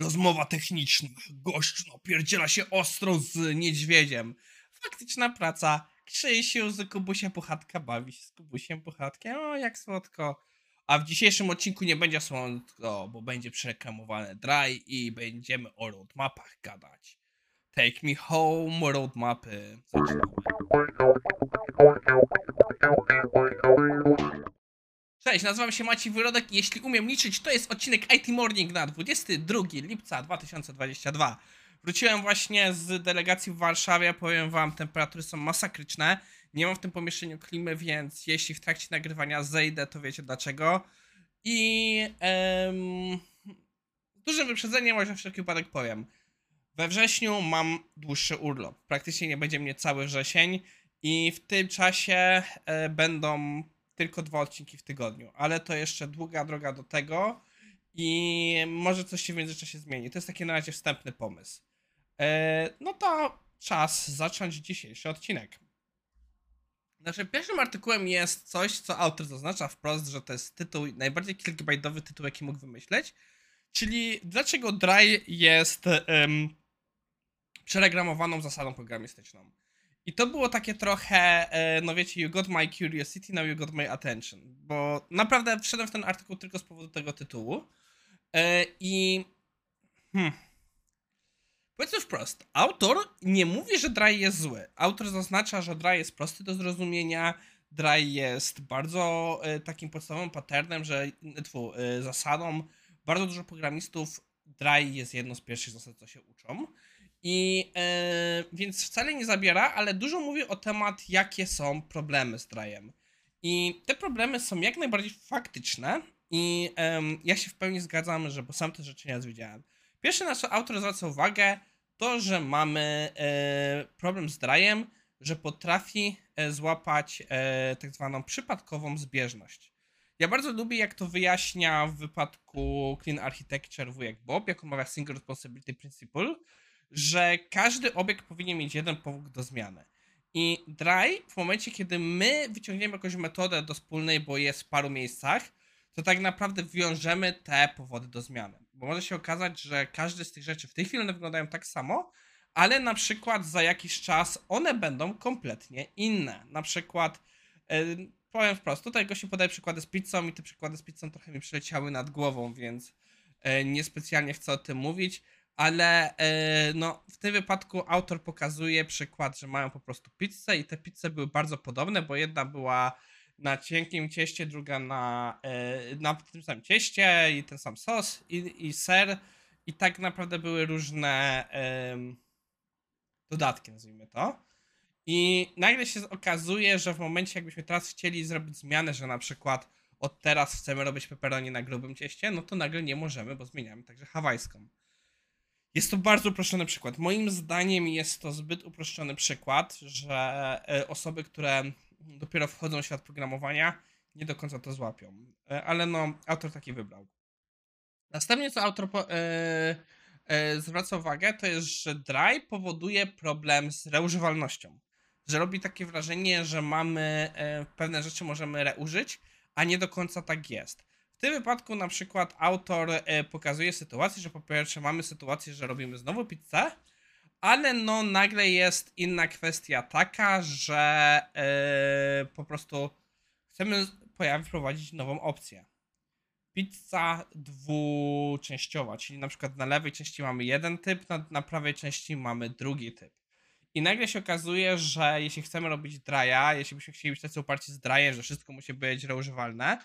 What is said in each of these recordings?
Rozmowa techniczna. Gość napierdziela się ostro z niedźwiedziem. Faktyczna praca. Krzysiu z Kubusiem Puchatka bawi się z Kubusiem Puchatkiem. O, jak słodko. A w dzisiejszym odcinku nie będzie słodko, bo będzie przereklamowane dry i będziemy o roadmapach gadać. Take me home, roadmapy. Zaczynamy. Cześć, nazywam się Maciej Wyrodek i jeśli umiem liczyć, to jest odcinek IT Morning na 22 lipca 2022. Wróciłem właśnie z delegacji w Warszawie, powiem wam, temperatury są masakryczne. Nie mam w tym pomieszczeniu klimy, więc jeśli w trakcie nagrywania zejdę, to wiecie dlaczego. I em, dużym wyprzedzeniem, może wszelki wypadek powiem. We wrześniu mam dłuższy urlop. Praktycznie nie będzie mnie cały wrzesień i w tym czasie e, będą tylko dwa odcinki w tygodniu, ale to jeszcze długa droga do tego i może coś się w międzyczasie zmieni. To jest taki na razie wstępny pomysł. E, no to czas zacząć dzisiejszy odcinek. Naszym pierwszym artykułem jest coś, co autor zaznacza wprost, że to jest tytuł, najbardziej kilkobajtowy tytuł, jaki mógł wymyśleć, czyli dlaczego Dry jest um, przeregramowaną zasadą programistyczną. I to było takie trochę, e, no wiecie, you got my curiosity, now you got my attention. Bo naprawdę wszedłem w ten artykuł tylko z powodu tego tytułu. E, I. Hmm. Powiedzmy wprost, autor nie mówi, że Dry jest zły. Autor zaznacza, że Dry jest prosty do zrozumienia, Dry jest bardzo e, takim podstawowym patternem, że tfu, zasadą. Bardzo dużo programistów Dry jest jedną z pierwszych zasad, co się uczą. I e, więc wcale nie zabiera, ale dużo mówi o temat, jakie są problemy z Dryem. I te problemy są jak najbardziej faktyczne i e, ja się w pełni zgadzam, że bo sam te rzeczy nie widziałem. Pierwsze, na co autor zwraca uwagę, to, że mamy e, problem z Dryem, że potrafi e, złapać e, tak zwaną przypadkową zbieżność. Ja bardzo lubię, jak to wyjaśnia w wypadku Clean Architecture wujek Bob, jak omawia Single Responsibility Principle, że każdy obiekt powinien mieć jeden powód do zmiany. I dry, w momencie, kiedy my wyciągniemy jakąś metodę do wspólnej, bo jest w paru miejscach, to tak naprawdę wiążemy te powody do zmiany. Bo może się okazać, że każdy z tych rzeczy w tej chwili one wyglądają tak samo, ale na przykład za jakiś czas one będą kompletnie inne. Na przykład, yy, powiem wprost, tutaj gości podaje przykłady z pizzą i te przykłady z pizzą trochę mi przyleciały nad głową, więc yy, niespecjalnie chcę o tym mówić ale yy, no, w tym wypadku autor pokazuje przykład, że mają po prostu pizzę i te pizze były bardzo podobne, bo jedna była na cienkim cieście, druga na, yy, na tym samym cieście i ten sam sos i, i ser i tak naprawdę były różne yy, dodatki, nazwijmy to. I nagle się okazuje, że w momencie jakbyśmy teraz chcieli zrobić zmianę, że na przykład od teraz chcemy robić pepperoni na grubym cieście, no to nagle nie możemy, bo zmieniamy także hawajską. Jest to bardzo uproszczony przykład. Moim zdaniem jest to zbyt uproszczony przykład, że e, osoby, które dopiero wchodzą w świat programowania, nie do końca to złapią. E, ale no, autor taki wybrał. Następnie, co autor po, e, zwraca uwagę, to jest, że Dry powoduje problem z reużywalnością. Że robi takie wrażenie, że mamy pewne rzeczy możemy reużyć, a nie do końca tak jest. W tym wypadku na przykład autor e, pokazuje sytuację, że po pierwsze mamy sytuację, że robimy znowu pizzę, ale no nagle jest inna kwestia taka, że e, po prostu chcemy pojawić, wprowadzić nową opcję. Pizza dwuczęściowa, czyli na przykład na lewej części mamy jeden typ, na, na prawej części mamy drugi typ. I nagle się okazuje, że jeśli chcemy robić draja, jeśli byśmy chcieli być tacy uparci z drajem, że wszystko musi być reużywalne,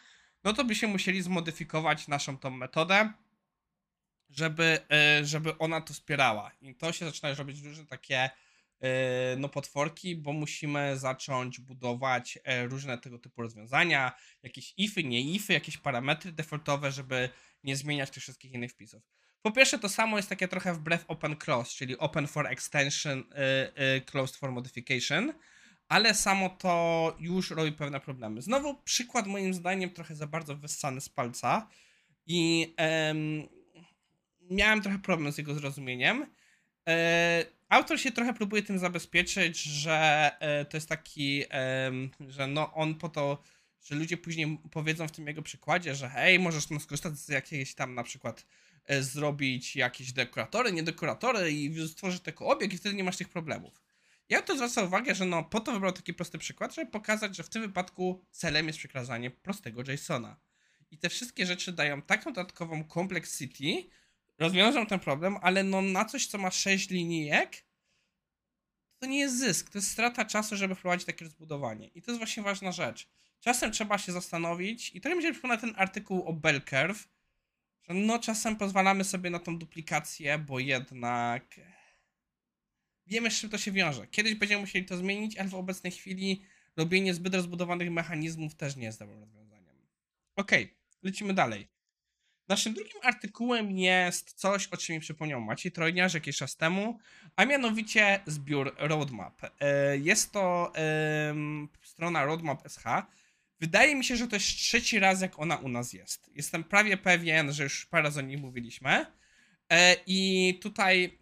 no to by się musieli zmodyfikować naszą tą metodę, żeby, e, żeby ona to wspierała. I to się zaczyna robić różne takie e, no, potworki, bo musimy zacząć budować e, różne tego typu rozwiązania, jakieś ify, nie ify, jakieś parametry defaultowe, żeby nie zmieniać tych wszystkich innych wpisów. Po pierwsze, to samo jest takie trochę wbrew open close, czyli open for extension, closed for modification ale samo to już robi pewne problemy. Znowu przykład moim zdaniem trochę za bardzo wyssany z palca i em, miałem trochę problem z jego zrozumieniem. E, autor się trochę próbuje tym zabezpieczyć, że e, to jest taki, e, że no on po to, że ludzie później powiedzą w tym jego przykładzie, że hej, możesz no skorzystać z jakiejś tam na przykład e, zrobić jakieś dekoratory, nie dekoratory i stworzyć tylko obiekt i wtedy nie masz tych problemów. Ja tu zwracam uwagę, że no po to wybrał taki prosty przykład, żeby pokazać, że w tym wypadku celem jest przekazanie prostego JSONa. I te wszystkie rzeczy dają taką dodatkową complexity, rozwiążą ten problem, ale no na coś, co ma 6 linijek, to nie jest zysk, to jest strata czasu, żeby wprowadzić takie rozbudowanie. I to jest właśnie ważna rzecz. Czasem trzeba się zastanowić, i to mi się przypomina ten artykuł o bell curve, że no czasem pozwalamy sobie na tą duplikację, bo jednak wiemy, z czym to się wiąże. Kiedyś będziemy musieli to zmienić, ale w obecnej chwili robienie zbyt rozbudowanych mechanizmów też nie jest dobrym rozwiązaniem. Okej, lecimy dalej. Naszym drugim artykułem jest coś, o czym mi przypomniał Maciej Trojniarz jakiś czas temu, a mianowicie zbiór Roadmap. E, Jest to strona Roadmap SH. Wydaje mi się, że to jest trzeci raz, jak ona u nas jest. Jestem prawie pewien, że już parę razy o niej mówiliśmy. E, I tutaj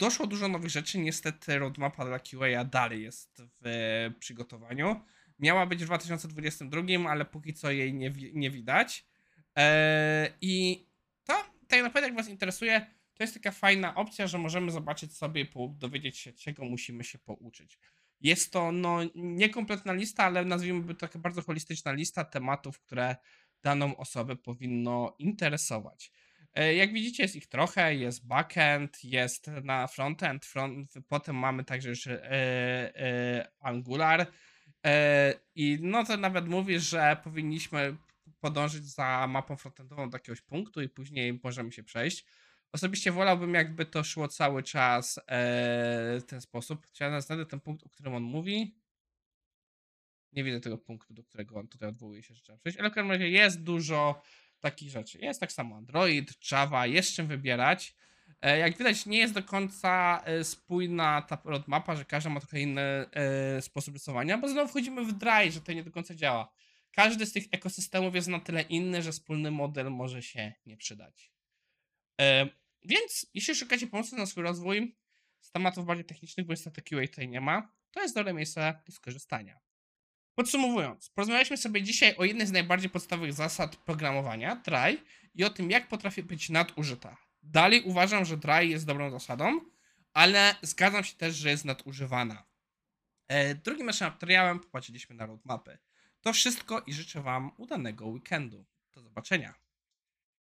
doszło dużo nowych rzeczy. Niestety roadmapa dla QA dalej jest w przygotowaniu. Miała być w 2022, ale póki co jej nie, nie widać. Eee, I to tak naprawdę, jak Was interesuje, to jest taka fajna opcja, że możemy zobaczyć sobie, dowiedzieć się, czego musimy się pouczyć. Jest to no, niekompletna lista, ale nazwijmy to taka bardzo holistyczna lista tematów, które daną osobę powinno interesować. E, Jak widzicie, jest ich trochę. Jest backend, jest na frontend, front, potem mamy także już e, e, Angular. I no to nawet mówi, że powinniśmy podążyć za mapą frontendową do jakiegoś punktu i później możemy się przejść. Osobiście wolałbym, jakby to szło cały czas w ten sposób. Chciałem znaleźć ten punkt, o którym on mówi. Nie widzę tego punktu, do którego on tutaj odwołuje się, że trzeba przejść, ale w każdym razie jest dużo takich rzeczy. Jest tak samo Android, Java, jest czym wybierać. E, Jak widać, nie jest do końca e, spójna ta roadmapa, że każdy ma trochę inny e, sposób rysowania, bo znowu wchodzimy w dry, że to nie do końca działa. Każdy z tych ekosystemów jest na tyle inny, że wspólny model może się nie przydać. Więc jeśli szukacie pomysłu na swój rozwój z tematów bardziej technicznych, bo niestety QA tutaj nie ma, to jest dobre miejsce do skorzystania. Podsumowując, porozmawialiśmy sobie dzisiaj o jednej z najbardziej podstawowych zasad programowania, try, i o tym, jak potrafi być nadużyta. Dalej uważam, że try jest dobrą zasadą, ale zgadzam się też, że jest nadużywana. E, Drugim naszym materiałem popatrzyliśmy na roadmapy. To wszystko i życzę Wam udanego weekendu. Do zobaczenia.